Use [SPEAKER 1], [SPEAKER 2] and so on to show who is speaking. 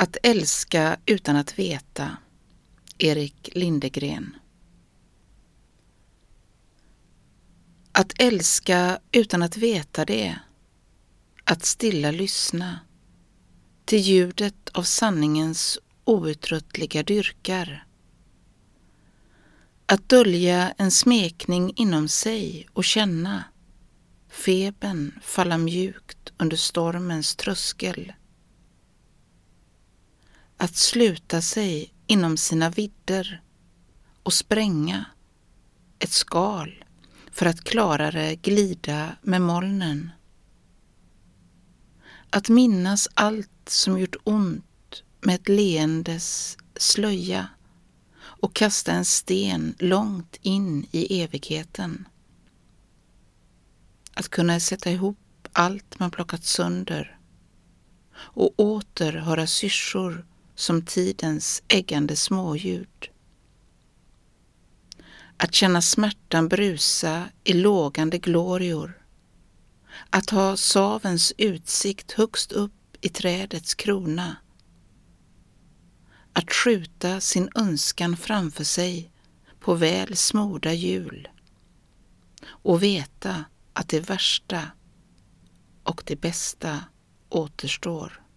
[SPEAKER 1] Att älska utan att veta Erik Lindegren Att älska utan att veta det, att stilla lyssna till ljudet av sanningens outtröttliga dyrkar. Att dölja en smekning inom sig och känna febern falla mjukt under stormens tröskel. Att sluta sig inom sina vidder och spränga ett skal för att klarare glida med molnen. Att minnas allt som gjort ont med ett leendes slöja och kasta en sten långt in i evigheten. Att kunna sätta ihop allt man plockat sönder och åter höra syrsor som tidens äggande småljud. Att känna smärtan brusa i lågande glorior. Att ha savens utsikt högst upp i trädets krona. Att skjuta sin önskan framför sig på väl smorda hjul och veta att det värsta och det bästa återstår.